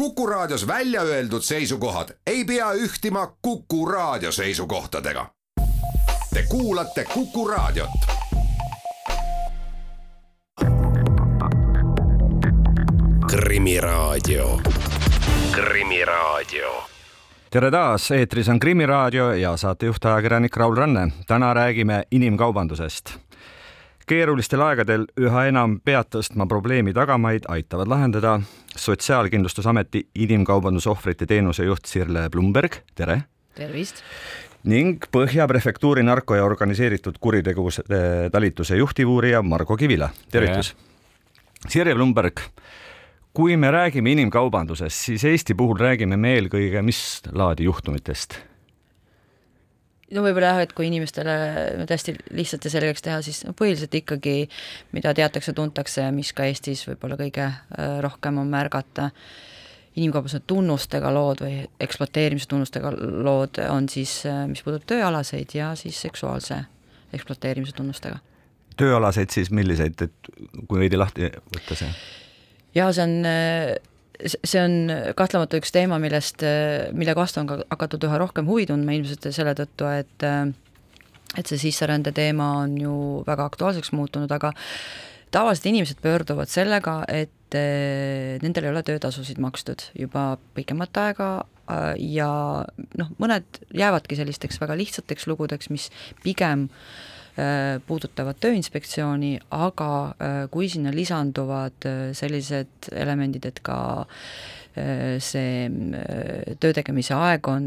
Kuku Raadios välja öeldud seisukohad ei pea ühtima Kuku Raadio seisukohtadega. Te kuulate Kuku Raadiot. krimiraadio, Krimiraadio tere taas, eetris on Krimiraadio ja saatejuht ajakirjanik Raul Ranne. täna räägime inimkaubandusest keerulistel aegadel üha enam pead tõstma probleemi tagamaid aitavad lahendada Sotsiaalkindlustusameti inimkaubandusohvrite teenuse juht Sirle Blumberg, tere! tervist! ning Põhja prefektuuri narko- ja organiseeritud kuritegevuse talituse juhtivuurija Margo Kivila, tervitus! Sirje Blumberg, kui me räägime inimkaubandusest, siis Eesti puhul räägime me eelkõige mis laadi juhtumitest? No võib-olla jah, et kui inimestele nüüd hästi lihtsalt ja selgeks teha, siis no põhiliselt ikkagi, mida teatakse-tuntakse ja mis ka Eestis võib-olla kõige äh, rohkem on märgata, inimkaubanduse tunnustega lood või ekspluateerimise tunnustega lood on siis, äh, mis puudutab tööalaseid ja siis seksuaalse ekspluateerimise tunnustega. tööalaseid siis milliseid, et kui veidi lahti võtta see? jaa, see on äh, see on kahtlemata üks teema, millest, mille vastu on ka hakatud üha rohkem huvi tundma ilmselt selle tõttu, et et see sisserände teema on ju väga aktuaalseks muutunud, aga tavalised inimesed pöörduvad sellega, et nendel ei ole töötasusid makstud juba pikemat aega ja noh, mõned jäävadki sellisteks väga lihtsateks lugudeks, mis pigem Äh, puudutavad Tööinspektsiooni, aga äh, kui sinna lisanduvad äh, sellised elemendid, et ka see töö tegemise aeg on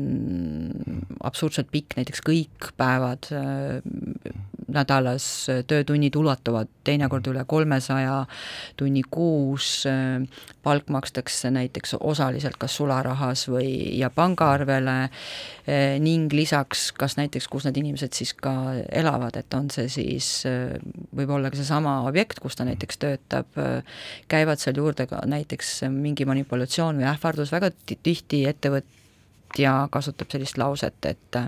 absurdselt pikk, näiteks kõik päevad nädalas töötunnid ulatuvad teinekord üle kolmesaja tunni kuus, palk makstakse näiteks osaliselt kas sularahas või, ja pangaarvele ning lisaks kas näiteks, kus need inimesed siis ka elavad, et on see siis, võib olla ka seesama objekt, kus ta näiteks töötab, käivad seal juurde ka näiteks mingi manipulatsioon või ähvardus, väga tihti ettevõtted ja kasutab sellist lauset, et äh,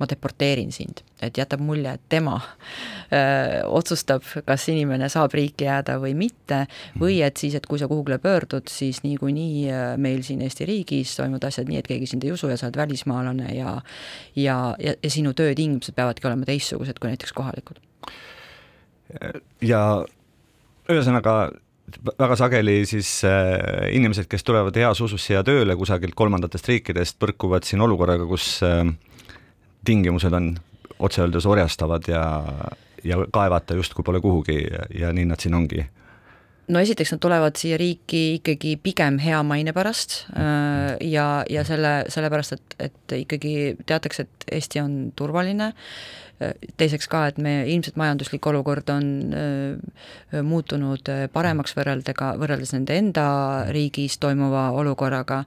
ma deporteerin sind, et jätab mulje, et tema öö, äh, otsustab, kas inimene saab riiki jääda või mitte, või et siis, et kui sa kuhugile pöördud, siis niikuinii äh, meil siin Eesti riigis toimuvad asjad nii, et keegi sind ei usu ja sa oled välismaalane ja ja, ja, ja sinu töötingimused peavadki olema teistsugused kui näiteks kohalikud. ja ühesõnaga väga sageli siis äh, inimesed, kes tulevad heas usus siia tööle kusagilt kolmandatest riikidest, põrkuvad siin olukorraga, kus äh, tingimused on otse öeldes orjastavad ja, ja kaevata justkui pole kuhugi ja, nii nad siin ongi. No esiteks nad tulevad siia riiki ikkagi pigem hea maine pärast äh, ja, ja selle, sellepärast, et, et ikkagi teatakse, et Eesti on turvaline teiseks ka, et meie ilmselt majanduslik olukord on äh, muutunud äh, paremaks võrreldega, võrreldes nende enda riigis toimuva olukorraga.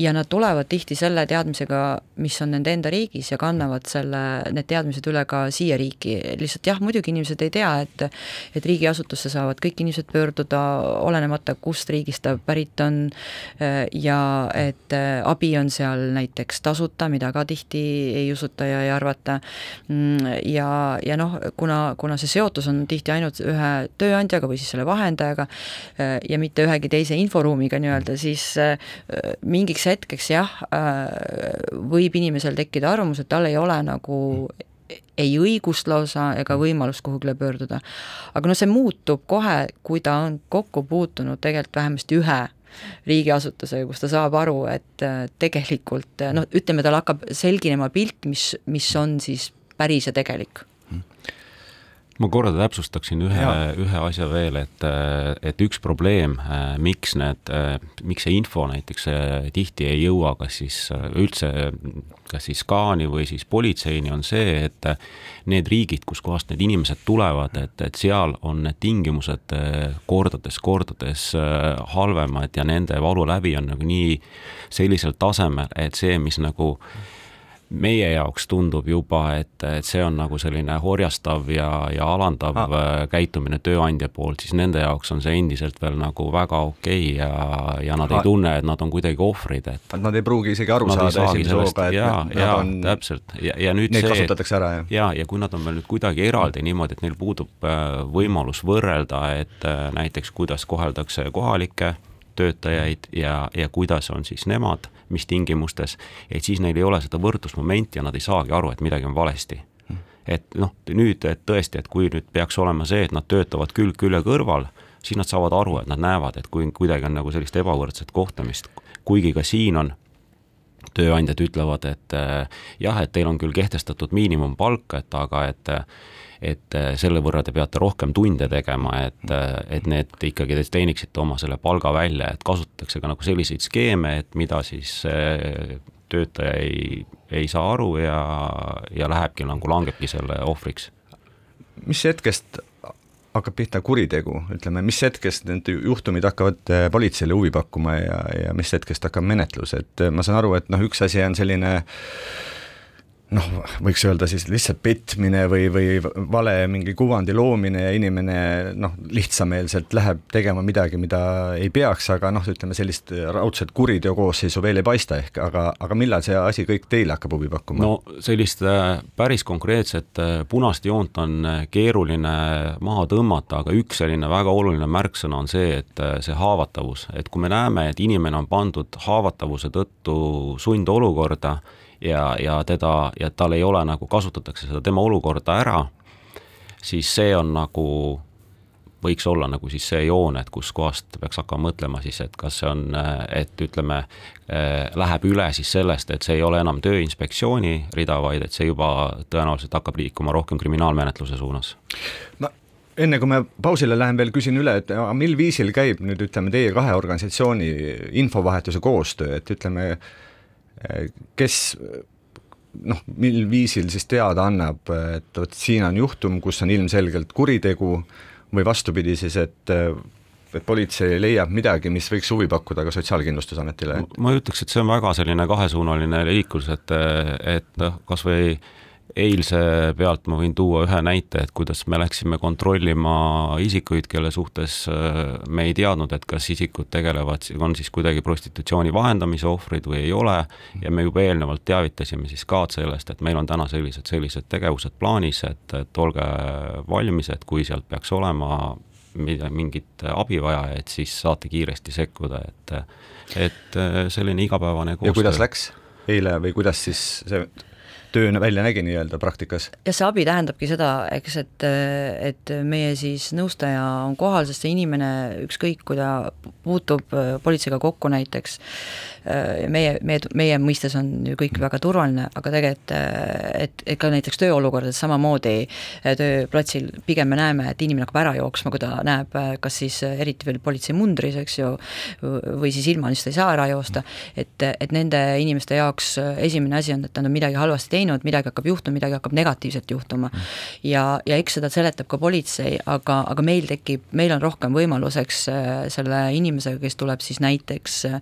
Ja nad tulevad tihti selle teadmisega, mis on nende enda riigis ja kannavad selle, need teadmised üle ka siia riiki, lihtsalt jah, muidugi inimesed ei tea, et et riigiasutusse saavad kõik inimesed pöörduda, olenemata kust riigist ta pärit on, äh, ja et abi on seal näiteks tasuta, mida ka tihti ei usuta ja ei arvata, Mm, ja, ja noh, kuna, kuna see seotus on tihti ainult ühe tööandjaga või siis selle vahendajaga äh, ja mitte ühegi teise inforuumiga nii-öelda, siis äh, mingiks hetkeks jah, äh, võib inimesel tekkida arvamus, et tal ei ole nagu ei õigust lausa ega võimalust kuhugile pöörduda. aga noh, see muutub kohe, kui ta on kokku puutunud tegelikult vähemasti ühe riigiasutusega, kus ta saab aru, et tegelikult noh, ütleme, tal hakkab selginema pilt, mis, mis on siis päris ja tegelik. Ma korra täpsustaksin ühe, ühe asja veel, et, et üks probleem, miks need, miks see info näiteks tihti ei jõua kas siis üldse, kas siis SKA-ni või siis politseini, on see, et need riigid, kuskohast need inimesed tulevad, et, et seal on need tingimused kordades, kordades halvemad ja nende valulävi on nagu nii sellisel tasemel, et see, mis nagu mm meie jaoks tundub juba, et, et see on nagu selline orjastav ja, ja alandav ah. käitumine tööandja poolt, siis nende jaoks on see endiselt veel nagu väga okei okay ja, ja nad ah. ei tunne, et nad on kuidagi ohvrid, et Nad ei pruugi isegi aru saada esimese hooga, et jaa, jaa, täpselt, ja, ja nüüd neid see kasutatakse ära, jah? jaa, ja kui nad on veel nüüd kuidagi eraldi niimoodi, et neil puudub äh, võimalus võrrelda, et äh, näiteks kuidas koheldakse kohalikke töötajaid ja, ja kuidas on siis nemad, mis tingimustes, et siis neil ei ole seda võrdlusmomenti ja nad ei saagi aru, et midagi on valesti. Et noh, nüüd, et tõesti, et kui nüüd peaks olema see, et nad töötavad külg külje kõrval, siis nad saavad aru, et nad näevad, et kui kuidagi on nagu sellist ebavõrdset kohtlemist, kuigi ka siin on tööandjad ütlevad, et äh, jah, et teil on küll kehtestatud miinimumpalk, et aga et et äh, selle võrra te peate rohkem tunde tegema, et, äh, et need ikkagi te teeniksite oma selle palga välja, et kasutatakse ka nagu selliseid skeeme, et mida siis töötaja ei, ei saa aru ja, ja lähebki nagu langebki selle ohvriks. mis hetkest hakkab pihta kuritegu, ütleme, mis hetkest need juhtumid hakkavad politseile huvi pakkuma ja, ja mis hetkest hakkab menetlus, et ma saan aru, et noh, üks asi on selline noh, võiks öelda siis lihtsalt petmine või, või vale mingi kuvandi loomine ja inimene noh, lihtsameelselt läheb tegema midagi, mida ei peaks, aga noh, ütleme sellist raudset kuriteokoosseisu veel ei paista ehk, aga, aga millal see asi kõik teile hakkab huvi pakkuma? no sellist äh, päris konkreetset äh, punast joont on äh, keeruline maha tõmmata, aga üks selline väga oluline märksõna on see, et see haavatavus, et kui me näeme, et inimene on pandud haavatavuse tõttu sundolukorda, ja, ja teda, ja tal ei ole nagu, kasutatakse seda tema olukorda ära, siis see on nagu, võiks olla nagu siis see joon, et kuskohast peaks hakkama mõtlema siis, et kas see on, et ütleme, läheb üle siis sellest, et see ei ole enam Tööinspektsiooni rida, vaid et see juba tõenäoliselt hakkab liikuma rohkem kriminaalmenetluse suunas. no enne kui me pausile lähen, veel küsin üle, et mil viisil käib nüüd ütleme, teie kahe organisatsiooni infovahetuse koostöö, et ütleme, kes noh, mil viisil siis teada annab, et vot siin on juhtum, kus on ilmselgelt kuritegu või vastupidi siis, et et politsei leiab midagi, mis võiks huvi pakkuda ka Sotsiaalkindlustusametile? ma ütleks, et see on väga selline kahesuunaline liiklus, et, et noh, kas või eilse pealt ma võin tuua ühe näite, et kuidas me läksime kontrollima isikuid, kelle suhtes äh, me ei teadnud, et kas isikud tegelevad, on siis kuidagi prostitutsiooni vahendamise ohvrid või ei ole, ja me juba eelnevalt teavitasime siis ka sellest, et meil on täna sellised, sellised tegevused plaanis, et, et olge valmis, et kui sealt peaks olema mingit abi vaja, et siis saate kiiresti sekkuda, et et selline igapäevane koostöö. ja kuidas läks eile või kuidas siis see töö välja nägi nii-öelda praktikas? jah, see abi tähendabki seda, eks, et, et meie siis nõustaja on kohal, sest see inimene, ükskõik kui ta puutub politseiga kokku näiteks, meie, meie, meie mõistes on ju kõik väga turvaline, aga tegelikult et, et ka näiteks tööolukordades samamoodi tööplatsil pigem me näeme, et inimene hakkab ära jooksma, kui ta näeb kas siis eriti veel politseimundris, eks ju, või siis ilma lihtsalt ei saa ära joosta, et, et nende inimeste jaoks esimene asi on, et nad on midagi halvasti teinud, midagi hakkab juhtuma, midagi hakkab negatiivset juhtuma. ja, ja eks seda seletab ka politsei, aga, aga meil tekib, meil on rohkem võimaluseks äh, selle inimesega, kes tuleb siis näiteks äh,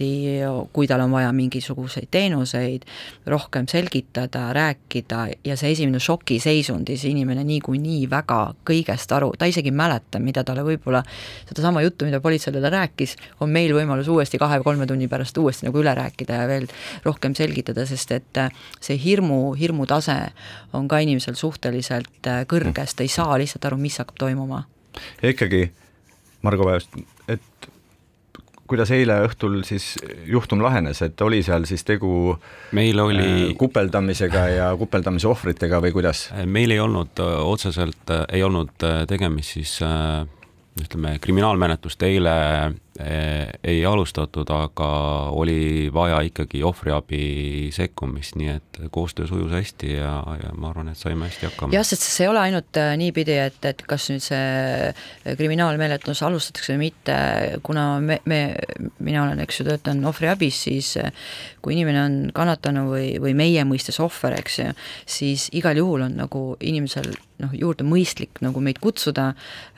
edaspidi, kui tal on vaja mingisuguseid teenuseid, rohkem selgitada, rääkida ja see esimene šokiseisundis, inimene niikuinii väga kõigest aru, ta isegi ei mäleta, mida talle võib-olla, sedasama juttu, mida politseile ta rääkis, on meil võimalus uuesti kahe-kolme tunni pärast uuesti nagu üle rääkida ja veel rohkem selgitada, sest et äh, see hirmu, hirmutase on ka inimesel suhteliselt äh, kõrge, sest ta ei saa lihtsalt aru, mis hakkab toimuma. ja ikkagi, Margo Väest, et kuidas eile õhtul siis juhtum lahenes, et oli seal siis tegu meil oli äh, kupeldamisega ja kupeldamise ohvritega või kuidas? meil ei olnud äh, otseselt, ei olnud tegemist siis ütleme, kriminaalmenetlust eile ei alustatud, aga oli vaja ikkagi ohvriabi sekkumist, nii et koostöö sujus hästi ja, ja ma arvan, et saime hästi hakkama. jah, sest see ei ole ainult äh, niipidi, et, et kas nüüd see kriminaalmenetlus alustatakse või mitte, kuna me, me, mina olen, eks ju, töötan ohvriabis, siis äh, kui inimene on kannatanu või, või meie mõistes ohver, eks ju, siis igal juhul on nagu inimesel noh, juurde mõistlik nagu meid kutsuda,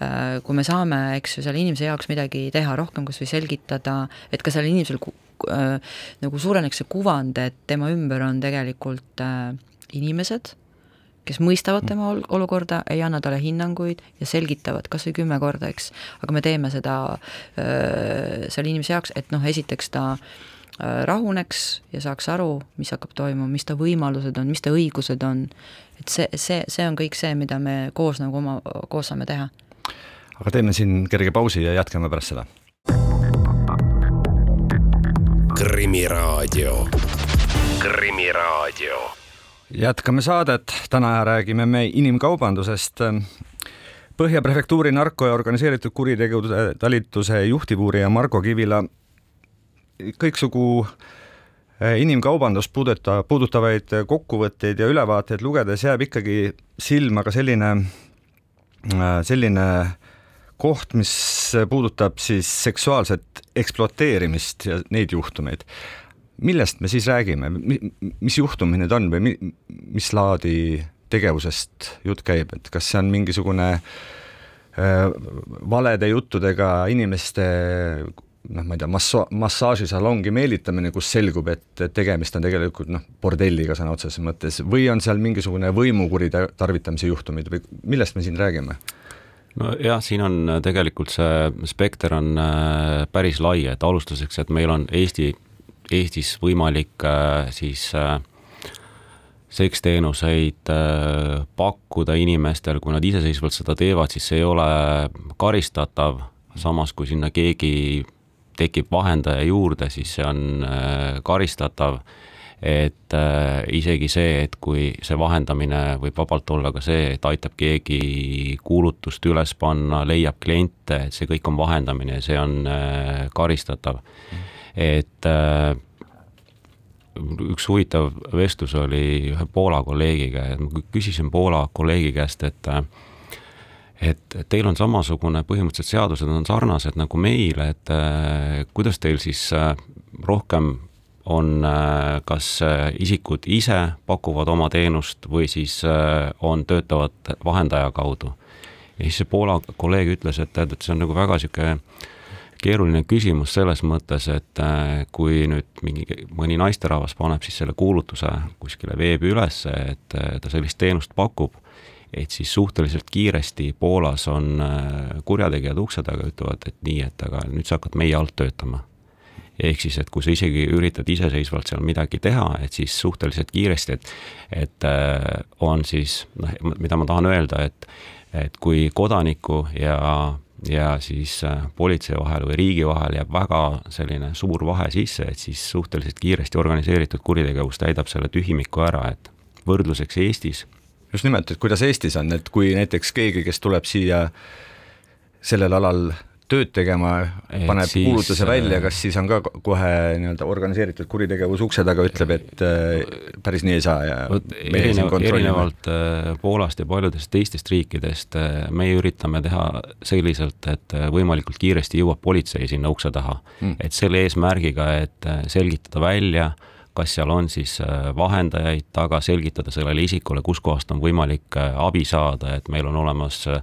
äh, kui me saame, eks ju, selle inimese jaoks midagi teha rohkem, kas või selgitada, et ka sellel inimesel äh, nagu suureneks see kuvand, et tema ümber on tegelikult äh, inimesed, kes mõistavad tema ol olukorda, ei anna talle hinnanguid ja selgitavad kas või kümme korda, eks, aga me teeme seda äh, selle inimese jaoks, et noh, esiteks ta äh, rahuneks ja saaks aru, mis hakkab toimuma, mis ta võimalused on, mis ta õigused on, et see, see, see on kõik see, mida me koos nagu oma, koos saame teha. aga teeme siin kerge pausi ja jätkame pärast seda Krimiraadio, Krimiraadio. jätkame saadet, täna räägime me inimkaubandusest. Põhja prefektuuri narko- ja organiseeritud kuritegude talituse juhtivuurija Margo Kivila kõiksugu eh, inimkaubandust puuduta, puudutavaid kokkuvõtteid ja ülevaateid lugedes jääb ikkagi silma ka selline, eh, selline koht, mis puudutab siis seksuaalset ekspluateerimist ja neid juhtumeid. millest me siis räägime, mis juhtumid need on või mis laadi tegevusest jutt käib, et kas see on mingisugune äh, valede juttudega inimeste noh, ma ei tea, massa-, massaažisalongi meelitamine, kus selgub, et tegemist on tegelikult noh, bordelliga sõna otseses mõttes või on seal mingisugune võimu kuritarvitamise juhtumid või millest me siin räägime? Nojah, siin on äh, tegelikult see spekter on äh, päris lai, et alustuseks, et meil on Eesti, Eestis võimalik äh, siis seksteenuseid pakkuda inimestel, kui nad iseseisvalt seda teevad, siis see ei ole karistatav, samas kui sinna keegi tekib vahendaja juurde, siis see on karistatav et äh, isegi see, et kui see vahendamine võib vabalt olla ka see, et aitab keegi kuulutust üles panna, leiab kliente, et see kõik on vahendamine ja see on äh, karistatav. et äh, üks huvitav vestlus oli ühe Poola kolleegiga ja ma küsisin Poola kolleegi käest, et äh, et teil on samasugune, põhimõtteliselt seadused on sarnased nagu meil, et äh, kuidas teil siis äh, rohkem on äh, kas äh, isikud ise pakuvad oma teenust või siis äh, on, töötavad vahendaja kaudu. ja siis see Poola kolleeg ütles, et tead, et see on nagu väga niisugune keeruline küsimus selles mõttes, et kui nüüd mingi, mõni naisterahvas paneb siis selle kuulutuse kuskile veebi ülesse, et ta sellist teenust pakub, et siis suhteliselt kiiresti Poolas on kurjategijad ukse taga, ütlevad, et nii, et aga nüüd sa hakkad meie alt töötama ehk siis, et kui sa isegi üritad iseseisvalt seal midagi teha, et siis suhteliselt kiiresti, et et äh, on siis noh, mida ma tahan öelda, et et kui kodaniku ja ja siis äh, politsei vahel või riigi vahel jääb väga selline suur vahe sisse, et siis suhteliselt kiiresti organiseeritud kuritegevus täidab selle tühimiku ära, et võrdluseks Eestis. just nimelt, et kuidas Eestis on, et kui näiteks keegi, kes tuleb siia sellel alal tööd tegema, paneb siis, kuulutuse välja, äh, kas siis on ka kohe nii-öelda organiseeritud kuritegevus ukse taga, ütleb, et äh, päris nii ei saa ja erinev, erinevalt äh, Poolast ja paljudest teistest riikidest meie üritame teha selliselt, et võimalikult kiiresti jõuab politsei sinna ukse taha. Mm.. et selle eesmärgiga, et selgitada välja, kas seal on siis vahendajaid taga, selgitada sellele isikule, kuskohast on võimalik abi saada, et meil on olemas äh,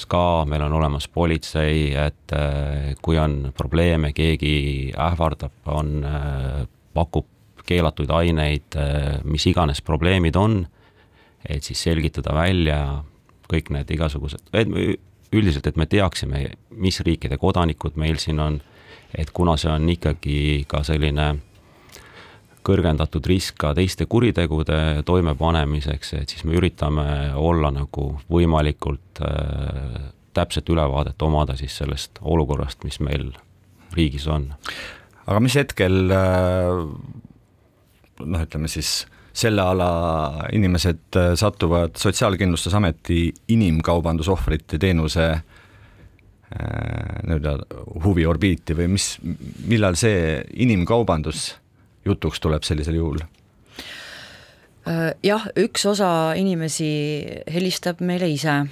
SKA, meil on olemas politsei, et äh, kui on probleeme, keegi ähvardab, on, äh, pakub keelatuid aineid, äh, mis iganes probleemid on, et siis selgitada välja kõik need igasugused, üldiselt, et me teaksime, mis riikide kodanikud meil siin on, et kuna see on ikkagi ka selline kõrgendatud risk ka teiste kuritegude toimepanemiseks, et siis me üritame olla nagu võimalikult äh, täpset ülevaadet omada siis sellest olukorrast, mis meil riigis on. aga mis hetkel äh, noh, ütleme siis selle ala inimesed äh, satuvad Sotsiaalkindlustusameti inimkaubandusohvrite teenuse äh, nii-öelda huviorbiiti või mis, millal see inimkaubandus jutuks tuleb sellisel juhul? Äh, jah, üks osa inimesi helistab meile ise,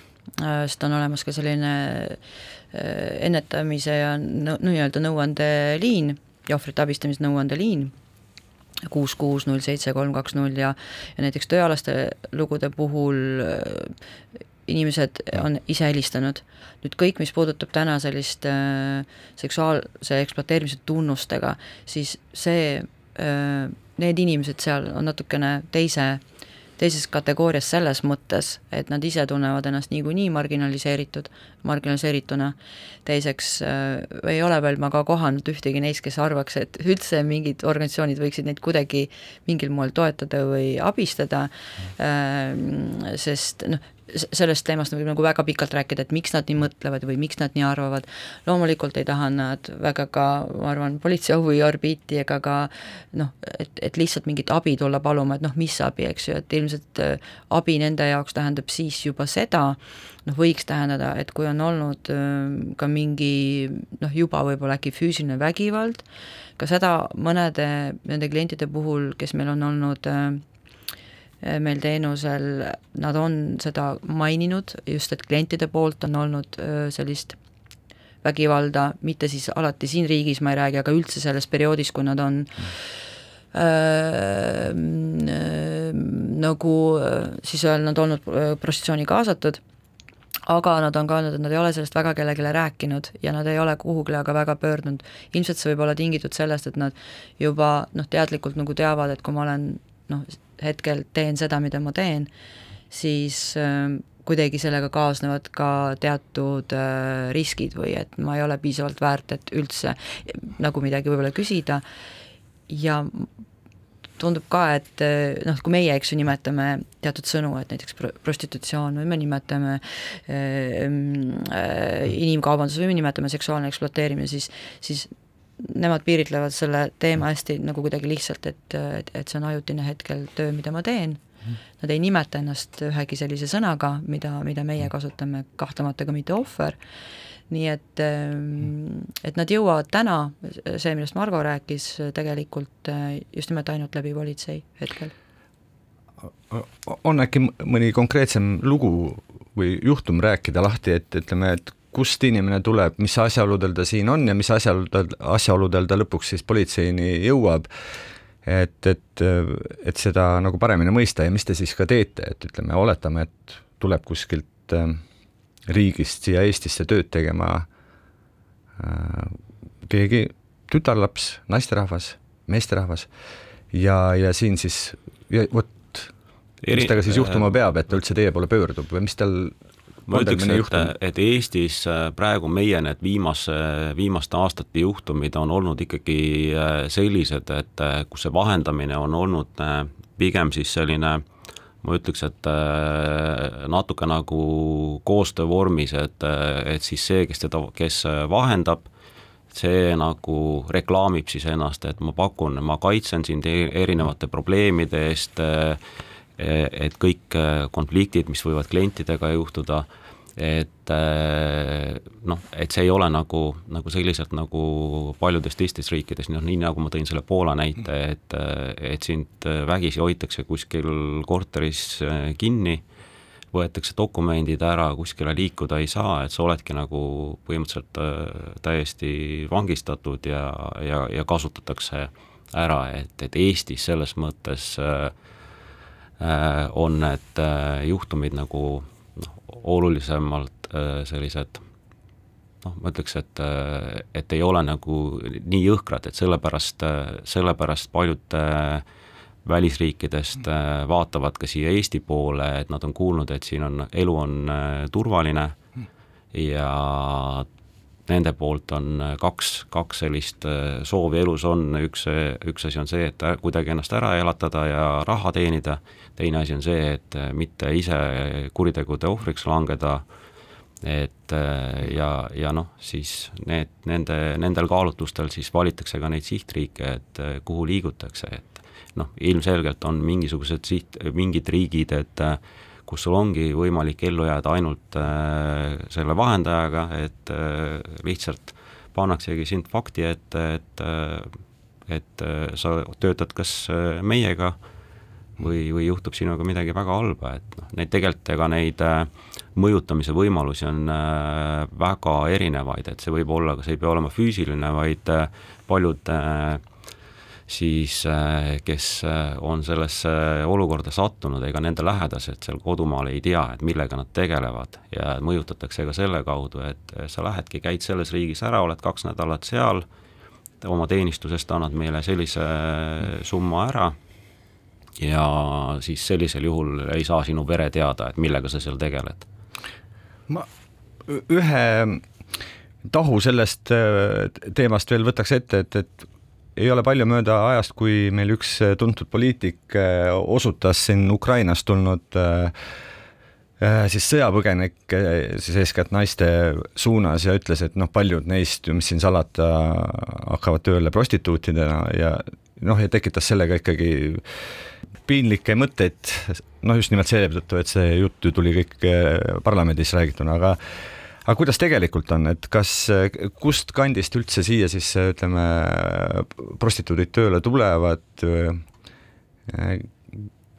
äh, sest on olemas ka selline äh, ennetamise ja nii-öelda nõuandeliin ja ohvrite abistamise nõuandeliin, kuus, kuus, null, seitse, kolm, kaks, null ja ja näiteks tööalaste lugude puhul inimesed on ise helistanud. nüüd kõik, mis puudutab täna sellist äh, seksuaalse ekspluateerimise tunnustega, siis see need inimesed seal on natukene teise, teises kategoorias selles mõttes, et nad ise tunnevad ennast niikuinii marginaliseeritud, marginaliseerituna, teiseks äh, ei ole veel ma ka kohanud ühtegi neist, kes arvaks, et üldse mingid organisatsioonid võiksid neid kuidagi mingil moel toetada või abistada. Äh,, sest noh, sellest teemast võib nagu väga pikalt rääkida, et miks nad nii mõtlevad või miks nad nii arvavad, loomulikult ei taha nad väga ka, ma arvan, politsei ohuorbiiti ega ka noh, et, et lihtsalt mingit abi tulla paluma, et noh, mis abi, eks ju, et ilmselt äh, abi nende jaoks tähendab siis juba seda, noh, võiks tähendada, et kui on olnud äh, ka mingi noh, juba võib-olla äkki füüsiline vägivald, ka seda mõnede nende klientide puhul, kes meil on olnud äh, meil teenusel, nad on seda maininud, just et klientide poolt on olnud äh, sellist vägivalda, mitte siis alati siin riigis, ma ei räägi, aga üldse selles perioodis, kui nad on äh, nagu siis öelnud, olnud prostitutsiooni kaasatud, aga nad on ka öelnud, et nad ei ole sellest väga kellelegi rääkinud ja nad ei ole kuhugile aga väga pöördunud. ilmselt see võib olla tingitud sellest, et nad juba noh, teadlikult nagu teavad, et kui ma olen noh, hetkel teen seda, mida ma teen, siis äh, kuidagi sellega kaasnevad ka teatud äh, riskid või et ma ei ole piisavalt väärt, et üldse nagu midagi võib-olla küsida. Ja tundub ka, et äh, noh, kui meie, eks ju, nimetame teatud sõnu, et näiteks prostitutsioon või me nimetame äh, äh, inimkaubandus või me nimetame seksuaalne ekspluateerimine, siis, siis nemad piiritlevad selle teema hästi nagu kuidagi lihtsalt, et, et, et see on ajutine hetkel töö, mida ma teen, nad ei nimeta ennast ühegi sellise sõnaga, mida, mida meie kasutame, kahtlemata ka mitte ohver, nii et, et nad jõuavad täna, see, millest Margo rääkis, tegelikult just nimelt ainult läbi politsei hetkel. on äkki mõni konkreetsem lugu või juhtum rääkida lahti, et ütleme, et kust inimene tuleb, mis asjaoludel ta siin on ja mis asjaoludel, asjaoludel ta lõpuks siis politseini jõuab, et, et, et seda nagu paremini mõista ja mis te siis ka teete, et ütleme, oletame, et tuleb kuskilt äh, riigist siia Eestisse tööd tegema äh, keegi tütarlaps, naisterahvas, meesterahvas ja, ja siin siis, vot, mis temaga siis juhtuma peab, et ta üldse teie poole pöördub või mis tal ma ütleks, et, et Eestis äh, praegu meie need viimase, viimaste aastate juhtumid on olnud ikkagi äh, sellised, et äh, kus see vahendamine on olnud pigem siis selline ma ütleks, et natuke nagu koostöö vormis, et, et siis see, kes teda, kes vahendab, see nagu reklaamib siis ennast, et ma pakun, ma kaitsen sind e-, erinevate probleemide eest, et kõik konfliktid, mis võivad klientidega juhtuda, et noh, et see ei ole nagu, nagu selliselt nagu paljudes teistes riikides, noh nii nagu ma tõin selle Poola näite, et, et sind vägisi hoitakse kuskil korteris kinni, võetakse dokumendid ära, kuskile liikuda ei saa, et sa oledki nagu põhimõtteliselt täiesti vangistatud ja, ja, ja kasutatakse ära, et, et Eestis selles mõttes äh, on need juhtumid nagu olulisemalt äh, sellised noh, ma ütleks, et, äh, et ei ole nagu nii jõhkrad, et sellepärast, äh, sellepärast paljud välisriikidest vaatavad ka siia Eesti poole, et nad on kuulnud, et siin on, elu on turvaline. Ja nende poolt on kaks, kaks sellist soovi elus on, üks, üks asi on see, et kuidagi ennast ära elatada ja raha teenida. Teine asi on see, et äh, mitte ise kuritegude ohvriks langeda, et äh, ja, ja noh, siis need, nende, nendel kaalutlustel siis valitakse ka neid sihtriike, et äh, kuhu liigutakse, et noh, ilmselgelt on mingisugused siht, mingid riigid, et kus sul ongi võimalik ellu jääda ainult äh, selle vahendajaga, et äh, lihtsalt pannaksegi sind fakti ette, et äh, et sa töötad kas meiega äh, või, või juhtub sinuga midagi väga halba, et noh, neid tegelikult ega neid äh, mõjutamise võimalusi on äh, väga erinevaid, et see võib olla, see ei pea olema füüsiline, vaid äh, paljud siis, kes on sellesse olukorda sattunud, ega nende lähedased seal kodumaal ei tea, et millega nad tegelevad ja mõjutatakse ka selle kaudu, et sa lähedki, käid selles riigis ära, oled kaks nädalat seal, oma teenistusest annad meile sellise summa ära ja siis sellisel juhul ei saa sinu pere teada, et millega sa seal tegeled. ma ühe tahu sellest äh, teemast veel võtaks ette, et, et ei ole palju mööda ajast, kui meil üks tuntud poliitik äh, osutas siin Ukrainast tulnud äh, siis sõjapõgenikke, siis eeskätt naiste suunas ja ütles, et noh, paljud neist ju, mis siin salata, hakkavad tööle prostituutidena ja noh, ja tekitas sellega ikkagi piinlikke mõtteid, noh just nimelt seetõttu, et see jutt ju tuli kõik parlamendis räägituna, aga aga kuidas tegelikult on, et kas, kust kandist üldse siia siis ütleme, prostituudid tööle tulevad,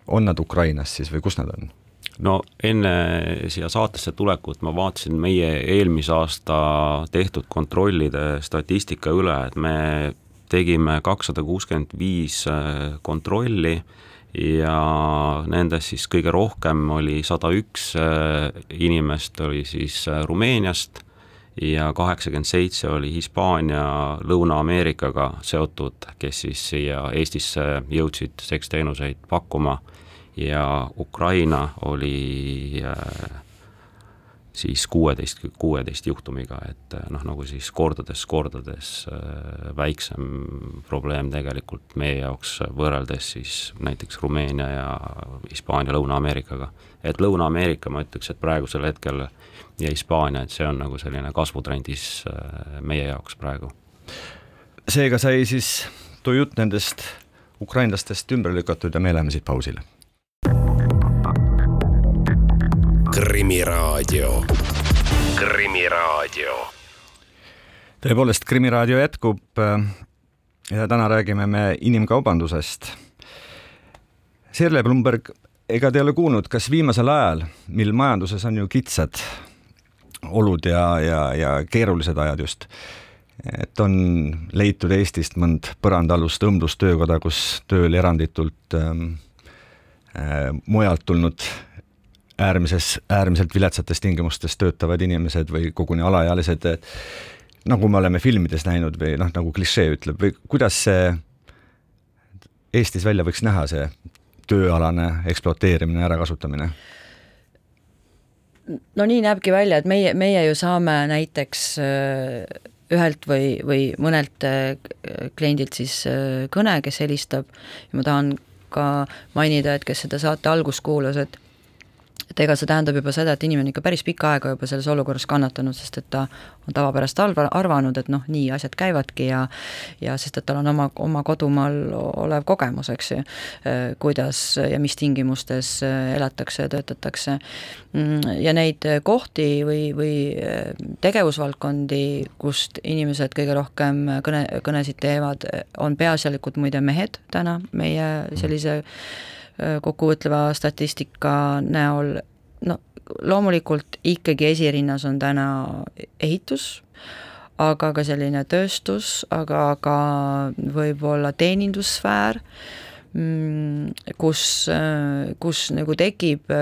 on nad Ukrainast siis või kus nad on? no enne siia saatesse tulekut ma vaatasin meie eelmise aasta tehtud kontrollide statistika üle, et me tegime kakssada kuuskümmend viis äh, kontrolli ja nendest siis kõige rohkem oli sada üks äh, inimest oli siis äh, Rumeeniast ja kaheksakümmend seitse oli Hispaania Lõuna-Ameerikaga seotud, kes siis siia Eestisse jõudsid seksteenuseid pakkuma. Ja Ukraina oli äh, siis kuueteist, kuueteist juhtumiga, et äh, noh, nagu siis kordades, kordades äh, väiksem probleem tegelikult meie jaoks võrreldes siis näiteks Rumeenia ja Hispaania, Lõuna-Ameerikaga. et Lõuna-Ameerika, ma ütleks, et praegusel hetkel ja Hispaania, et see on nagu selline kasvutrendis meie jaoks praegu. seega sai siis too jutt nendest ukrainlastest ümber lükatud ja me läheme siit pausile Krimiraadio. krimiraadio. tõepoolest, Krimiraadio jätkub. Äh, ja täna räägime me inimkaubandusest. Sirle Blumberg, ega te ei ole kuulnud, kas viimasel ajal, mil majanduses on ju kitsad olud ja, ja, ja keerulised ajad just, et on leitud Eestist mõnd põrandaalust õmblustöökoda, kus tööl eranditult ähm, äh, mujalt tulnud äärmises, äärmiselt viletsates tingimustes töötavad inimesed või koguni alaealised, nagu me oleme filmides näinud või noh, nagu klišee ütleb või kuidas see Eestis välja võiks näha, see tööalane ekspluateerimine, ärakasutamine? no nii näebki välja, et meie, meie ju saame näiteks äh, ühelt või, või mõnelt äh, kliendilt siis äh, kõne, kes helistab ja ma tahan ka mainida, et kes seda saate algust kuulas, et et ega see tähendab juba seda, et inimene ikka päris pikka aega juba selles olukorras kannatanud, sest et ta on tavapärast arva, arvanud, et noh, nii asjad käivadki ja ja sest, et tal on oma, oma kodumaal olev kogemus, eks ju, kuidas ja mis tingimustes elatakse ja töötatakse. ja neid kohti või, või tegevusvaldkondi, kust inimesed kõige rohkem kõne, kõnesid teevad, on peaasjalikult muide mehed täna meie sellise mm kokkuvõtleva statistika näol, no loomulikult ikkagi esirinnas on täna ehitus, aga ka selline tööstus, aga ka võib-olla teenindussfäär, mm, kus, kus nagu tekib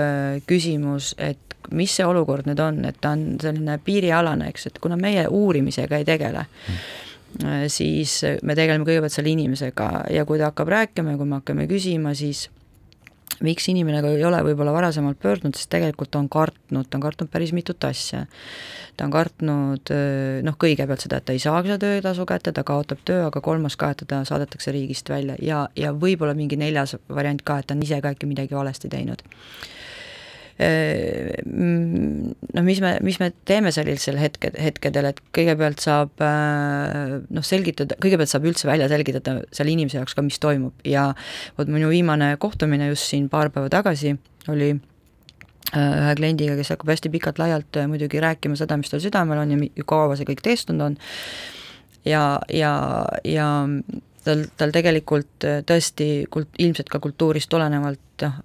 küsimus, et mis see olukord nüüd on, et ta on selline piirialane, eks, et kuna meie uurimisega ei tegele mm., siis me tegeleme kõigepealt selle inimesega ja kui ta hakkab rääkima ja kui me hakkame küsima, siis miks inimene ei ole võib-olla varasemalt pöördunud, sest tegelikult ta on kartnud, ta on kartnud päris mitut asja. ta on kartnud noh, kõigepealt seda, et ta ei saa seda töötasu kätte, ta kaotab töö, aga kolmas ka, et teda saadetakse riigist välja ja, ja võib-olla mingi neljas variant ka, et ta on ise ka äkki midagi valesti teinud noh, mis me, mis me teeme sellisel hetke, hetkedel, et kõigepealt saab äh, noh, selgitada, kõigepealt saab üldse välja selgitada selle inimese jaoks ka, mis toimub. Ja vot minu viimane kohtumine just siin paar päeva tagasi oli äh, ühe kliendiga, kes hakkab hästi pikalt-laialt äh, muidugi rääkima seda, mis tal südamel on ja kaua see kõik teestunud on, ja, ja, ja tal, tal tegelikult tõesti kult-, ilmselt ka kultuurist tulenevalt noh,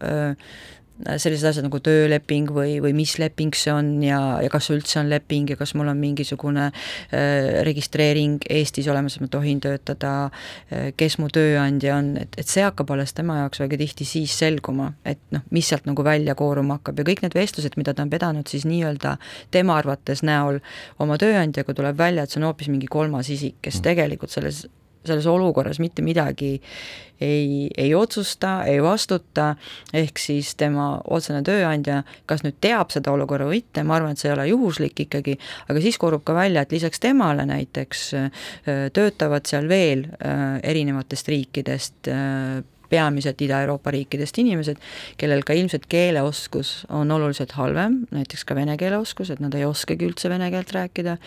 sellised asjad nagu tööleping või, või mis leping see on ja, ja kas üldse on leping ja kas mul on mingisugune äh, registreering Eestis olemas, et ma tohin töötada äh,, kes mu tööandja on, et, et see hakkab alles tema jaoks väga tihti siis selguma, et noh, mis sealt nagu välja kooruma hakkab ja kõik need vestlused, mida ta on pidanud siis nii-öelda tema arvates näol oma tööandjaga, tuleb välja, et see on hoopis mingi kolmas isik, kes mm. tegelikult selles selles olukorras mitte midagi ei, ei otsusta, ei vastuta, ehk siis tema otsene tööandja kas nüüd teab seda olukorra või mitte, ma arvan, et see ei ole juhuslik ikkagi, aga siis korrub ka välja, et lisaks temale näiteks töötavad seal veel erinevatest riikidest peamiselt Ida-Euroopa riikidest inimesed, kellel ka ilmselt keeleoskus on oluliselt halvem, näiteks ka vene keele oskus, et nad ei oskagi üldse vene keelt rääkida,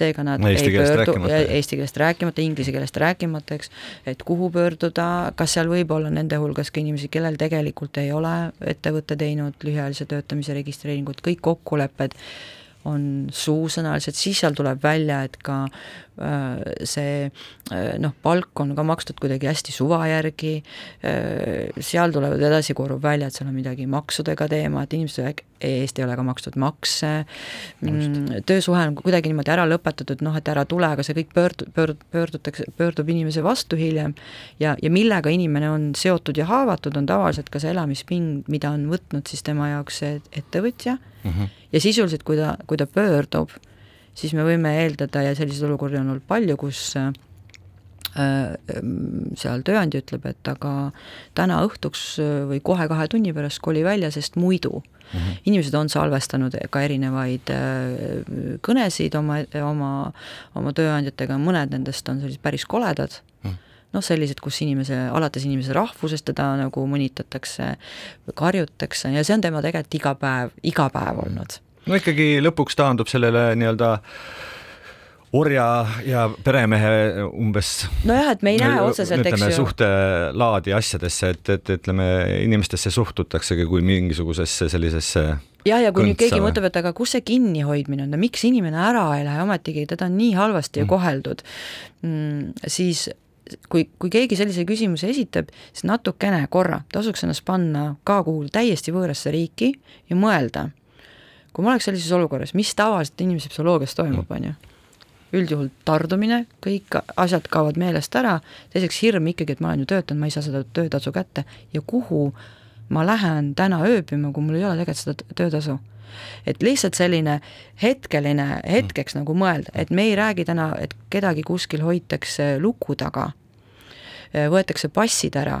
seega nad eesti ei pöördu, eesti keelest rääkimata, inglise keelest rääkimata, eks, et kuhu pöörduda, kas seal võib olla nende hulgas ka inimesi, kellel tegelikult ei ole ettevõte teinud lühiajalise töötamise registreeringut, kõik kokkulepped on suusõnalised, siis seal tuleb välja, et ka äh, see äh, noh, palk on ka makstud kuidagi hästi suva järgi äh,, seal tulevad edasi, korrub välja, et seal on midagi maksudega teema, et inimesed eest ei ole ka makstud makse. Mm,, töösuhe on kuidagi niimoodi ära lõpetatud, noh, et ära tule, aga see kõik pöördu-, pöörd-, pöördutakse, pöördub inimese vastu hiljem. Ja, ja millega inimene on seotud ja haavatud, on tavaliselt ka see elamispind, mida on võtnud siis tema jaoks see ettevõtja mm, -hmm ja sisuliselt, kui ta, kui ta pöördub, siis me võime eeldada ja selliseid olukordi on olnud palju, kus äh, seal tööandja ütleb, et aga täna õhtuks või kohe kahe tunni pärast koli välja, sest muidu mm -hmm. inimesed on salvestanud ka erinevaid äh, kõnesid oma, oma, oma tööandjatega, mõned nendest on sellised päris koledad mm, -hmm noh, sellised, kus inimese, alates inimese rahvusest teda nagu mõnitatakse, karjutakse ja see on tema tegelikult iga päev, iga päev olnud. no ikkagi lõpuks taandub sellele nii-öelda orja ja peremehe umbes nojah, et me ei näe otseselt, eks ju. suhtelaadi asjadesse, et, et ütleme, inimestesse suhtutaksegi kui mingisugusesse sellisesse jah, ja kui nüüd keegi mõtleb, et aga kus see kinnihoidmine on, no miks inimene ära ei lähe, ometigi teda on nii halvasti mm. koheldud mm,, siis kui, kui keegi sellise küsimuse esitab, siis natukene korra tasuks ennast panna ka kuhugi täiesti võõrasse riiki ja mõelda, kui ma oleks sellises olukorras, mis tavaliselt inimese psühholoogias toimub, on ju üldjuhul tardumine, kõik asjad kaovad meelest ära, teiseks hirm ikkagi, et ma olen ju töötanud, ma ei saa seda töötasu kätte. Ja kuhu ma lähen täna ööbima, kui mul ei ole tegelikult seda töötasu et lihtsalt selline hetkeline, hetkeks mm. nagu mõelda, et me ei räägi täna, et kedagi kuskil hoitakse luku taga, võetakse passid ära,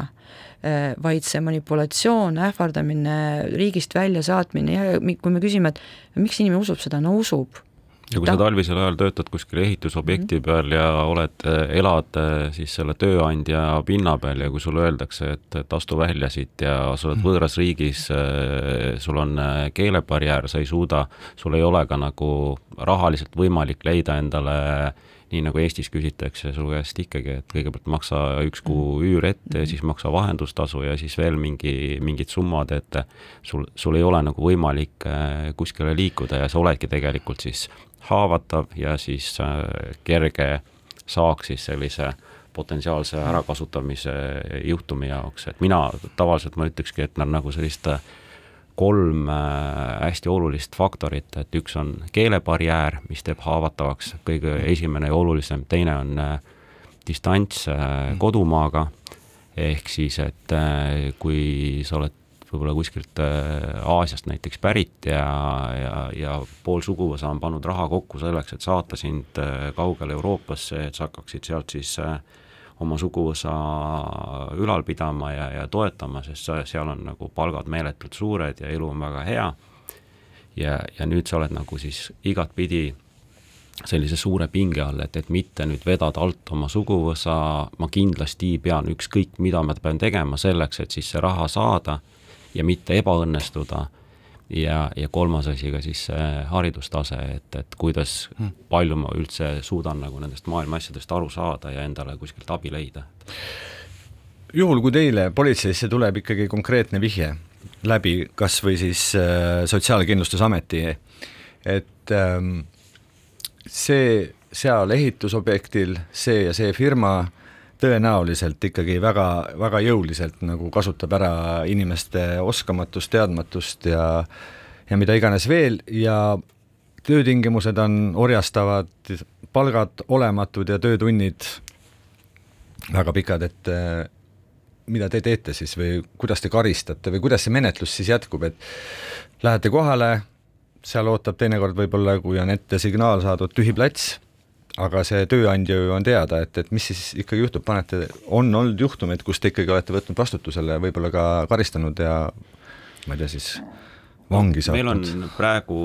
vaid see manipulatsioon, ähvardamine, riigist väljasaatmine ja kui me küsime, et miks inimene usub seda, no usub ja kui ta... sa talvisel ajal töötad kuskil ehitusobjekti mm -hmm. peal ja oled, elad eh, siis selle tööandja pinna peal ja kui sulle öeldakse, et, et astu välja siit ja sa oled mm -hmm. võõras riigis, eh, sul on eh, keelebarjäär, sa ei suuda, sul ei ole ka nagu rahaliselt võimalik leida endale nii nagu Eestis küsitakse su käest ikkagi, et kõigepealt maksa üks kuu mm. üür ette ja siis maksa vahendustasu ja siis veel mingi, mingid summad, et sul, sul ei ole nagu võimalik kuskile liikuda ja sa oledki tegelikult siis haavatav ja siis äh, kerge saak siis sellise potentsiaalse ärakasutamise juhtumi jaoks, et mina tavaliselt ma ütlekski, et nad nagu sellist äh, kolm äh, hästi olulist faktorit, et üks on keelebarjäär, mis teeb haavatavaks, kõige esimene ja olulisem, teine on äh, distants äh, mm. kodumaaga, ehk siis, et kui sa oled võib-olla kuskilt Aasiast näiteks pärit ja, ja, ja pool suguvõsa on pannud raha kokku selleks, et saata sind kaugele Euroopasse, et sa hakkaksid sealt siis äh, oma suguvõsa ülal pidama ja, ja toetama, sest seal on nagu palgad meeletult suured ja elu on väga hea. ja, ja nüüd sa oled nagu siis igatpidi sellise suure pinge all, et, et mitte nüüd vedada alt oma suguvõsa, ma kindlasti pean ükskõik, mida ma pean tegema selleks, et siis see raha saada ja mitte ebaõnnestuda ja, ja kolmas asi ka siis see haridustase, et, et kuidas hmm., palju ma üldse suudan nagu nendest maailma asjadest aru saada ja endale kuskilt abi leida. juhul, kui teile politseisse tuleb ikkagi konkreetne vihje läbi kas või siis äh, Sotsiaalkindlustusameti, et ähm, see seal ehitusobjektil, see ja see firma tõenäoliselt ikkagi väga, väga jõuliselt nagu kasutab ära inimeste oskamatust, teadmatust ja ja mida iganes veel ja töötingimused on orjastavad, palgad olematud ja töötunnid väga pikad, et eh, mida te teete siis või kuidas te karistate või kuidas see menetlus siis jätkub, et lähete kohale, seal ootab teinekord võib-olla, kui on ette signaal saadud, tühi plats aga see tööandja ju on teada, et, et mis siis ikkagi juhtub, panete, on olnud juhtumeid, kus te ikkagi olete võtnud vastutusele võib-olla ka karistanud ja ma ei tea siis, vangi meil on praegu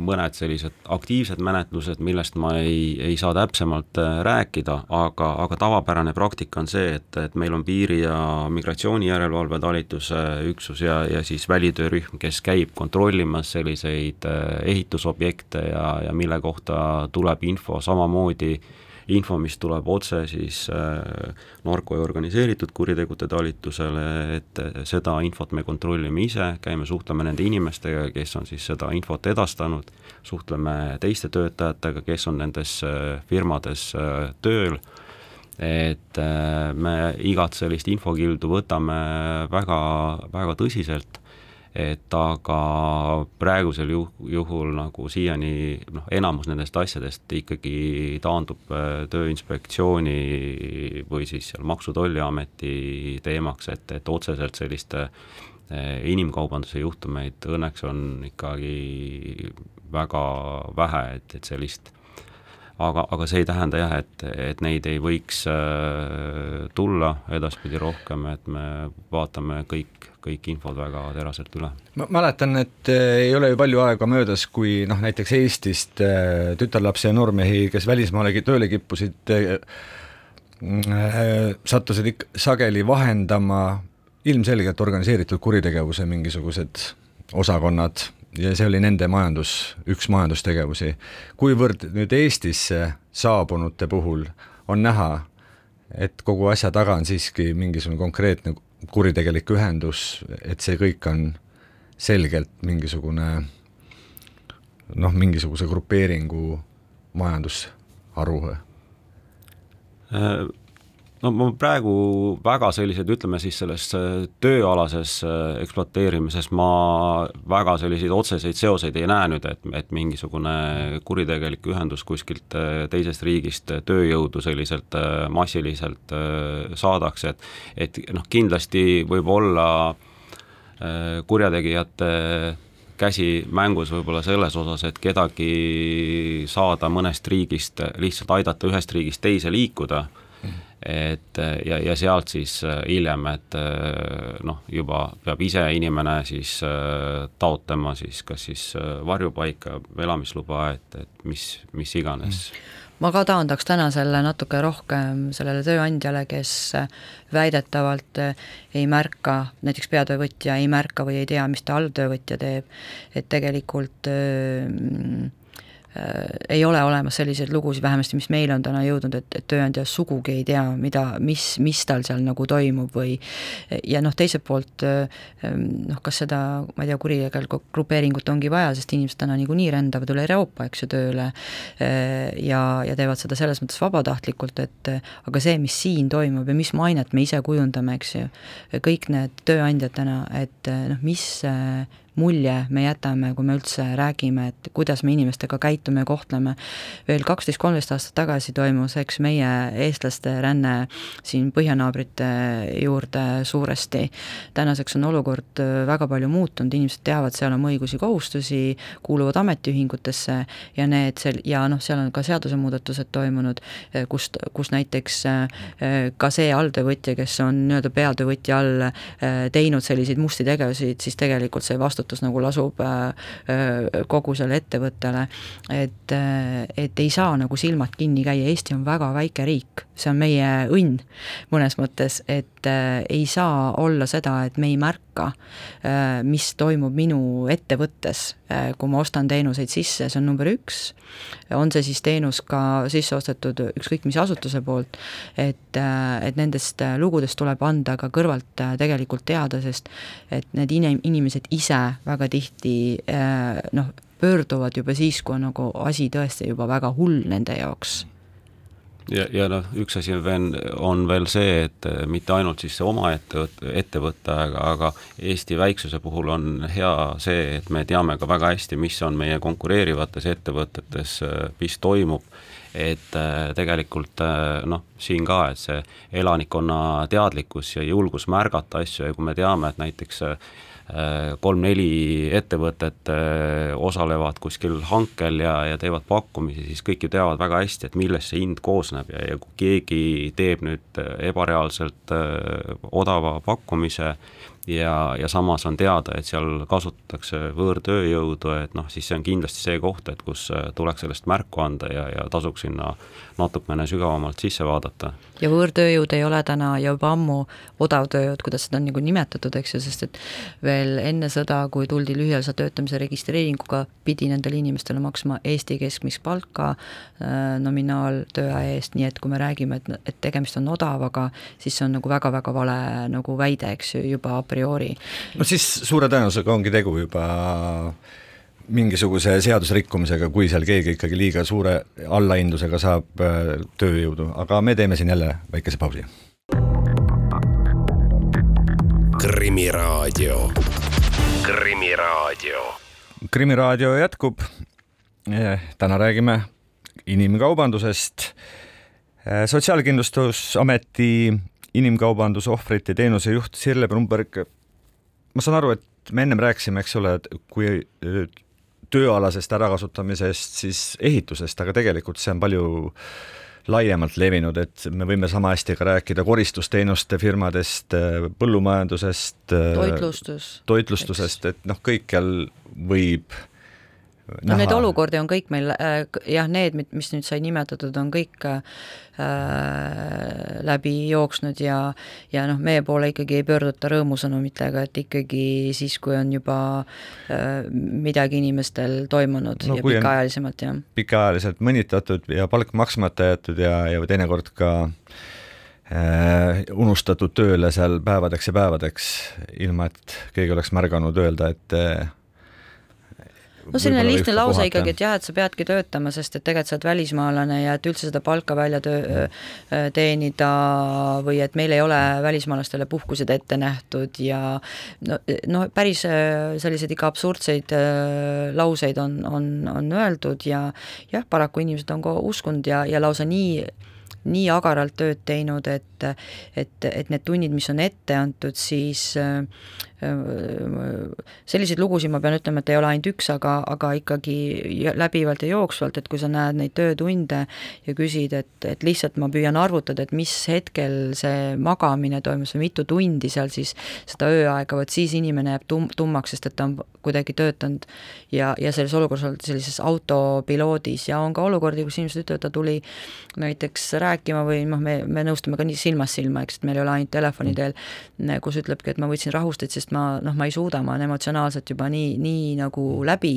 mõned sellised aktiivsed menetlused, millest ma ei, ei saa täpsemalt äh, rääkida, aga, aga tavapärane praktika on see, et, et meil on piiri- ja migratsioonijärelevalve talituse üksus ja, ja siis välitöörühm, kes käib kontrollimas selliseid äh, ehitusobjekte ja, ja mille kohta tuleb info samamoodi äh, info, mis tuleb otse siis äh, narko- ja organiseeritud kuritegude talitusele, et seda infot me kontrollime ise, käime, suhtleme nende inimestega, kes on siis seda infot edastanud, suhtleme teiste töötajatega, kes on nendes äh, firmades äh, tööl, et me igat sellist infokildu võtame väga, väga tõsiselt et aga praegusel juh-, juhul nagu siiani noh, enamus nendest asjadest ikkagi taandub äh, Tööinspektsiooni või siis seal Maksu- ja Tolliameti teemaks, et, et otseselt selliste äh, inimkaubanduse juhtumeid õnneks on ikkagi väga vähe, et, et sellist aga, aga see ei tähenda jah, et, et neid ei võiks äh, tulla edaspidi rohkem, et me vaatame kõik, kõik infod väga teraselt üle. ma mäletan, et äh, ei ole ju palju aega möödas, kui noh, näiteks Eestist äh, tütarlapsi ja noormehi, kes välismaale tööle kippusid, sattusid ikka sageli vahendama ilmselgelt organiseeritud kuritegevuse mingisugused osakonnad ja see oli nende majandus, üks majandustegevusi. kuivõrd nüüd Eestisse saabunute puhul on näha, et kogu asja taga on siiski mingisugune konkreetne kuritegelik ühendus, et see kõik on selgelt mingisugune noh, mingisuguse grupeeringu majandusharu? Äh, no ma praegu väga selliseid, ütleme siis selles äh, tööalases äh, ekspluateerimises ma väga selliseid otseseid seoseid ei näe nüüd, et, et mingisugune kuritegelik ühendus kuskilt äh, teisest riigist tööjõudu selliselt massiliselt saadakse, et et noh, kindlasti võib olla kurjategijate käsi mängus võib-olla selles osas, et kedagi saada mõnest riigist, lihtsalt aidata ühest riigist teise liikuda et ja, ja sealt siis äh, hiljem, et äh, noh, juba peab ise inimene siis äh, taotlema siis kas siis varjupaika, elamisluba, et, et mis, mis iganes. Mm. Ma ka taandaks täna selle natuke rohkem sellele tööandjale, kes väidetavalt ei märka, näiteks peatöövõtja ei märka või ei tea, mis ta alltöövõtja teeb, et tegelikult öö, ei ole olemas selliseid lugusid, vähemasti mis meile on täna jõudnud, et, et tööandja sugugi ei tea, mida, mis, mis tal seal nagu toimub või ja noh, teiselt poolt äh, noh, kas seda, ma ei tea, kuritegelikku grupeeringut ongi vaja, sest inimesed täna niikuinii rändavad üle Euroopa, eks ju, tööle äh, ja, ja teevad seda selles mõttes vabatahtlikult, et aga see, mis siin toimub ja mis mainet me ise kujundame, eks ju, kõik need tööandjad täna, et noh, mis mulje me jätame, kui me üldse räägime, et kuidas me inimestega käitume ja kohtleme. veel kaksteist, kolmteist aastat tagasi toimus, eks, meie eestlaste ränne siin põhjanaabrite juurde suuresti. tänaseks on olukord äh, väga palju muutunud, inimesed teavad, seal on õigusi-kohustusi, kuuluvad ametiühingutesse ja need seal, ja noh, seal on ka seadusemuudatused toimunud, äh, kust, kus näiteks äh, ka see alltöövõtja, kes on nii-öelda peatöövõtja all teinud selliseid musti tegevusi, siis tegelikult see vastutus vastutus nagu lasub äh, äh, kogu sellele ettevõttele, et, äh, et ei saa nagu silmad kinni käia, Eesti on väga väike riik, see on meie õnn mõnes mõttes, et ei saa olla seda, et me ei märka, mis toimub minu ettevõttes, kui ma ostan teenuseid sisse, see on number üks, on see siis teenus ka sisse ostetud ükskõik mis asutuse poolt, et, et nendest lugudest tuleb anda ka kõrvalt tegelikult teada, sest et need inim-, inimesed ise väga tihti äh, noh, pöörduvad juba siis, kui on nagu asi tõesti juba väga hull nende jaoks ja, ja noh, üks asi veel on veel see, et äh, mitte ainult siis oma ettevõte, ettevõte, aga, aga Eesti väiksuse puhul on hea see, et me teame ka väga hästi, mis on meie konkureerivates ettevõtetes, äh, mis toimub, et tegelikult noh, siin ka, et see elanikkonna teadlikkus ja julgus märgata asju ja kui me teame, et näiteks kolm-neli ettevõtet äh, osalevad kuskil hankel ja, ja teevad pakkumisi, siis kõik ju teavad väga hästi, et millest see hind koosneb ja, ja kui keegi teeb nüüd ebareaalselt äh, odava pakkumise ja, ja samas on teada, et seal kasutatakse võõrtööjõudu, et noh, siis see on kindlasti see koht, et kus äh, tuleks sellest märku anda ja, ja tasuks sinna natukene sügavamalt sisse vaadata. ja võõrtööjõud ei ole täna juba ammu odavtööjõud, kuidas seda on nagu nimetatud, eks ju, sest et veel enne sõda, kui tuldi lühiajalise töötamise registreeringuga, pidi nendele inimestele maksma Eesti keskmist palka äh, nominaaltööaja eest, nii et kui me räägime, et, et tegemist on odavaga, siis see on nagu väga-väga vale nagu väide, eks ju, juba a priori. No siis suure tõenäosusega ongi tegu juba mingisuguse seadusrikkumisega, kui seal keegi ikkagi liiga suure allahindlusega saab äh, tööjõudu, aga me teeme siin jälle väikese pausi. krimiraadio, Krimiraadio. krimiraadio jätkub. täna räägime inimkaubandusest. sotsiaalkindlustusameti inimkaubanduse ohvrite teenuse juht Sirle Brumberg. ma saan aru, et me ennem rääkisime, eks ole, et kui äh, tööalasest ärakasutamisest, siis ehitusest, aga tegelikult see on palju laiemalt levinud, et me võime sama hästi ka rääkida koristusteenuste firmadest, äh, põllumajandusest, äh, toitlustus, toitlustusest, et noh, kõikjal võib no Näha. neid olukordi on kõik meil äh,, jah, need, mis nüüd sai nimetatud, on kõik äh, läbi jooksnud ja ja noh, meie poole ikkagi ei pöörduta rõõmusõnumitega, et ikkagi siis, kui on juba äh, midagi inimestel toimunud no, ja pikaajalisemalt, jah. pikaajaliselt mõnitatud ja palk maksmata jäetud ja, ja teinekord ka äh, unustatud tööle seal päevadeks ja päevadeks, ilma et keegi oleks märganud öelda, et äh, no selline lihtne lause kohata. ikkagi, et jah, et sa peadki töötama, sest et tegelikult sa oled välismaalane ja et üldse seda palka välja töö, teenida või et meil ei ole välismaalastele puhkused ette nähtud ja no, no päris selliseid ikka absurdseid lauseid on, on, on öeldud ja jah, paraku inimesed on ka uskunud ja, ja lausa nii nii agaralt tööd teinud, et, et, et need tunnid, mis on ette antud, siis äh, selliseid lugusid ma pean ütlema, et ei ole ainult üks, aga, aga ikkagi läbivalt ja jooksvalt, et kui sa näed neid töötunde ja küsid, et, et lihtsalt ma püüan arvutada, et mis hetkel see magamine toimus või mitu tundi seal siis seda ööaega, vot siis inimene jääb tum-, tummaks, sest et ta on kuidagi töötanud ja, ja selles olukorras olnud sellises autopiloodis ja on ka olukordi, kus inimesed ütlevad, ta tuli näiteks rääkima või noh, me, me nõustume ka nii silmast silma, eks, et meil ei ole ainult telefoni teel, kus ütlebki, et ma võtsin rahusteid, sest ma noh, ma ei suuda, ma olen emotsionaalselt juba nii, nii nagu läbi,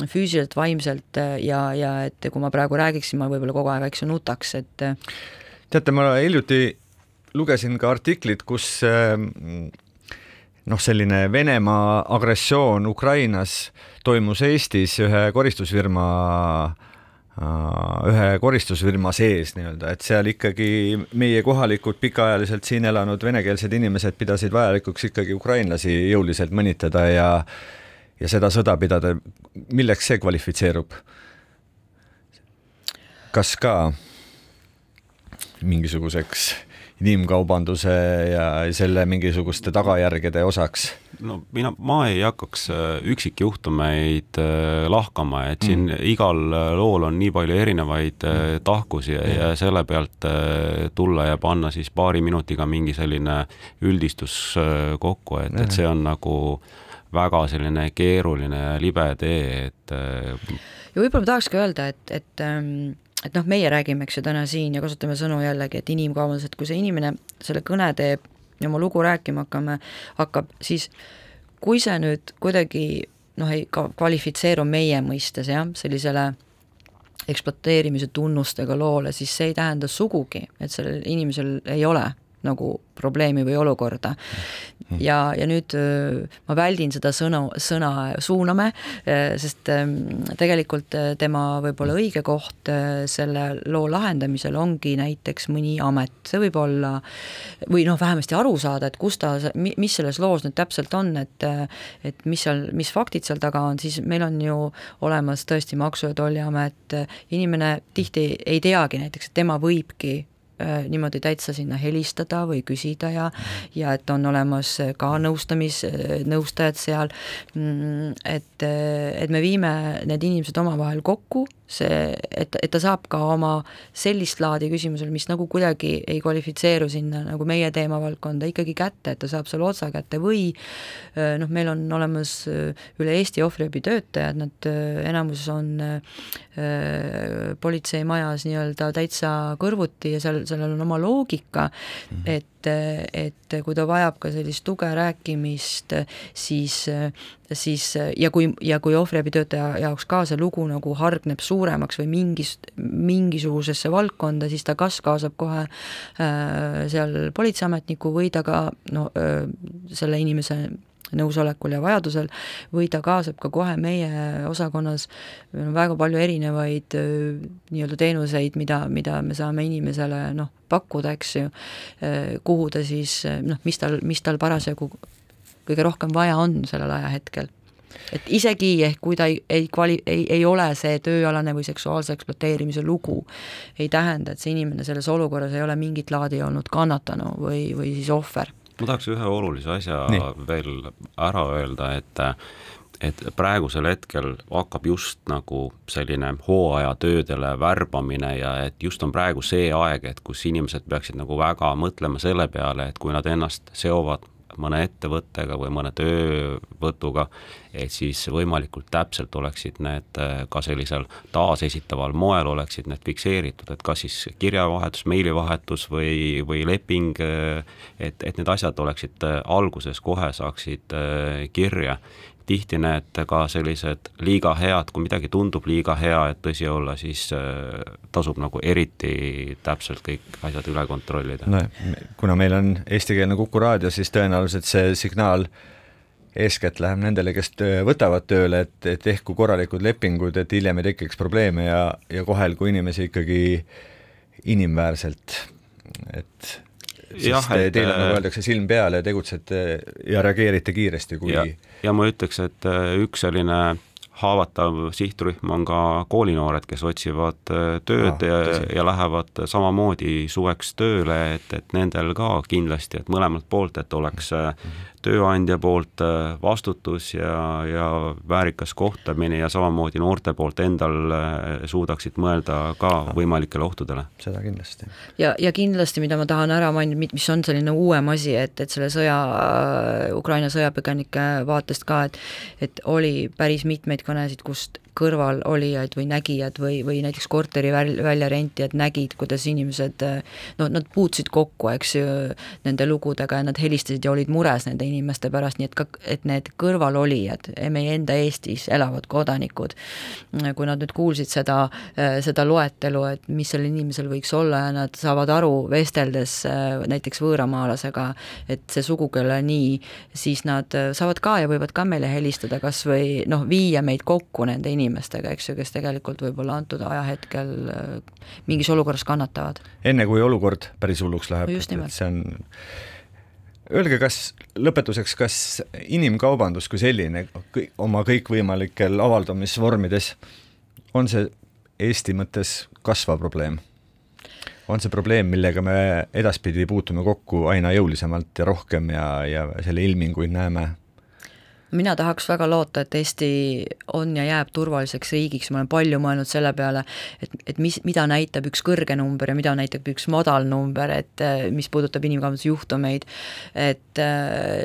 füüsiliselt, vaimselt ja, ja et kui ma praegu räägiksin, ma võib-olla kogu aeg, eks ju, nutaks, et teate, ma hiljuti lugesin ka artiklit, kus noh, selline Venemaa agressioon Ukrainas toimus Eestis ühe koristusfirma ühe koristusfirma sees nii-öelda, et seal ikkagi meie kohalikud pikaajaliselt siin elanud venekeelsed inimesed pidasid vajalikuks ikkagi ukrainlasi jõuliselt mõnitada ja ja seda sõda pidada, milleks see kvalifitseerub? kas ka mingisuguseks inimkaubanduse ja selle mingisuguste tagajärgede osaks? No mina, ma ei hakkaks äh, üksikjuhtumeid äh, lahkama, et siin mm. igal äh, lool on nii palju erinevaid mm. tahkusi ja, ja selle pealt tulla ja panna siis paari minutiga mingi selline üldistus kokku, et, et see on nagu väga selline keeruline ja libe tee, et ja võib-olla ma tahakski öelda, et, et ähm, et noh, meie räägime, eks ju, täna siin ja kasutame sõnu jällegi, et inimkaubandus, et kui see inimene selle kõne teeb ja oma lugu rääkima hakkame, hakkab, siis kui see nüüd kuidagi noh, ei kvalifitseeru meie mõistes jah, sellisele ekspluateerimise tunnustega loole, siis see ei tähenda sugugi, et sellel inimesel ei ole nagu probleemi või olukorda. ja, ja nüüd ma väldin seda sõna, sõna suuname, sest tegelikult tema võib-olla õige koht selle loo lahendamisel ongi näiteks mõni amet, see võib olla või noh, vähemasti aru saada, et kus ta, mis selles loos nüüd täpselt on, et et mis seal, mis faktid seal taga on, siis meil on ju olemas tõesti Maksu- ja Tolliamet, inimene tihti ei teagi näiteks, et tema võibki niimoodi täitsa sinna helistada või küsida ja ja et on olemas ka nõustamis, nõustajad seal, mm, et, et me viime need inimesed omavahel kokku see, et, et ta saab ka oma sellist laadi küsimusele, mis nagu kuidagi ei kvalifitseeru sinna nagu meie teemavaldkonda, ikkagi kätte, et ta saab selle otsa kätte või noh, meil on olemas üle Eesti ohvriabitöötajad, nad enamus on politseimajas nii-öelda täitsa kõrvuti ja seal, sellel on oma loogika mm, -hmm. Et et kui ta vajab ka sellist tuge, rääkimist, siis, siis ja kui, ja kui ohvriabitöötaja jaoks ka see lugu nagu hargneb suuremaks või mingis, mingisugusesse valdkonda, siis ta kas kaasab kohe äh, seal politseiametniku või ta ka no äh, selle inimese nõusolekul ja vajadusel, või ta kaasab ka kohe meie osakonnas, meil on väga palju erinevaid nii-öelda teenuseid, mida, mida me saame inimesele noh, pakkuda, eks ju, kuhu ta siis noh, mis tal, mis tal parasjagu kõige rohkem vaja on sellel ajahetkel. Et isegi ehk kui ta ei, ei kvali-, ei, ei ole see tööalane või seksuaalse ekspluateerimise lugu, ei tähenda, et see inimene selles olukorras ei ole mingit laadi olnud kannatanu või, või siis ohver ma tahaks ühe olulise asja Nii. veel ära öelda, et et praegusel hetkel hakkab just nagu selline hooajatöödele värbamine ja et just on praegu see aeg, et kus inimesed peaksid nagu väga mõtlema selle peale, et kui nad ennast seovad mõne ettevõttega või mõne töövõtuga, et siis võimalikult täpselt oleksid need äh, ka sellisel taasesitaval moel oleksid need fikseeritud, et kas siis kirjavahetus, meilivahetus või, või leping, äh, et, et need asjad oleksid äh, alguses kohe saaksid kirja tihti need ka sellised liiga head, kui midagi tundub liiga hea, et tõsi olla, siis äh, tasub nagu eriti täpselt kõik asjad üle kontrollida. no kuna meil on eestikeelne Kuku raadio, siis tõenäoliselt see signaal eeskätt läheb nendele, kes võtavad tööle, et, et tehku korralikud lepingud, et hiljem ei tekiks probleeme ja, ja kohelgu inimesi ikkagi inimväärselt, et sest et, teil on, nagu äh, öeldakse, silm peal ja tegutsete ja reageerite kiiresti, kui ja, ja ma ütleks, et äh, üks selline haavatav sihtrühm on ka koolinoored, kes otsivad äh, tööd ah, ja, ja lähevad samamoodi suveks tööle, et, et nendel ka kindlasti, et mõlemalt poolt, et oleks mm -hmm tööandja poolt äh, vastutus ja, ja väärikas kohtlemine ja samamoodi noorte poolt endal äh, suudaksid mõelda ka võimalikele ohtudele. seda kindlasti. ja, ja kindlasti, mida ma tahan ära mainida, mis on selline uuem asi, et, et selle sõja, äh, Ukraina sõjapõgenike vaatest ka, et et oli päris mitmeid kõnesid, kust kõrvalolijaid või nägijad või, või näiteks korteri väl-, väljarentijad nägid, kuidas inimesed no nad puutusid kokku, eks ju, nende lugudega ja nad helistasid ja olid mures nende inimeste pärast, nii et ka, et need kõrvalolijad, meie enda Eestis elavad kodanikud, kui nad nüüd kuulsid seda, seda loetelu, et mis sellel inimesel võiks olla ja nad saavad aru, vesteldes näiteks võõramaalasega, et see sugugi ei ole nii, siis nad saavad ka ja võivad ka meile helistada kas või noh, viia meid kokku nende inimestega, inimestega, eks ju, kes tegelikult võib-olla antud ajahetkel äh, mingis olukorras kannatavad. enne kui olukord päris hulluks läheb, et see on Öelge, kas lõpetuseks, kas inimkaubandus kui selline oma kõikvõimalikel avaldamisvormides, on see Eesti mõttes kasvav probleem? on see probleem, millega me edaspidi puutume kokku aina jõulisemalt ja rohkem ja, ja selle ilminguid näeme mina tahaks väga loota, et Eesti on ja jääb turvaliseks riigiks, ma olen palju mõelnud selle peale, et, et mis, mida näitab üks kõrge number ja mida näitab üks madal number, et mis puudutab inimkaubanduse juhtumeid, et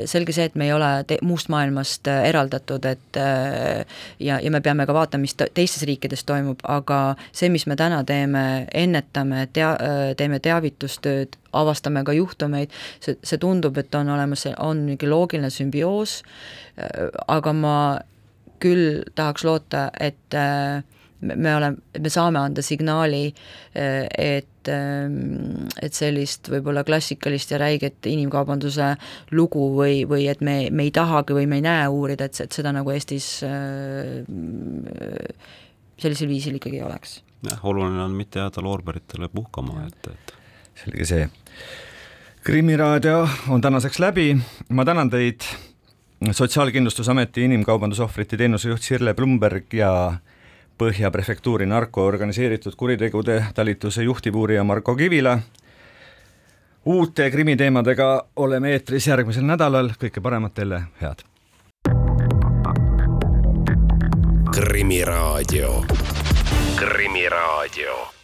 selge see, et me ei ole te-, muust maailmast eraldatud, et ja, ja me peame ka vaatama, mis teistes riikides toimub, aga see, mis me täna teeme, ennetame, tea-, teeme teavitustööd, avastame ka juhtumeid, see, see tundub, et on olemas, on mingi loogiline sümbioos, aga ma küll tahaks loota, et me oleme, me saame anda signaali, et, et sellist võib-olla klassikalist ja räiget inimkaubanduse lugu või, või et me, me ei tahagi või me ei näe uurida, et, et seda nagu Eestis sellisel viisil ikkagi ei oleks. jah, oluline on mitte jääda loorberitele puhkama, et, et selge see. Krimiraadio on tänaseks läbi, ma tänan teid, Sotsiaalkindlustusameti inimkaubandusohvrite teenusejuht Sirle Blumberg ja Põhja prefektuuri narko organiseeritud kuritegude talituse juhtivuurija Marko Kivila. uute krimiteemadega oleme eetris järgmisel nädalal, kõike paremat teile, head. krimiraadio. Krimiraadio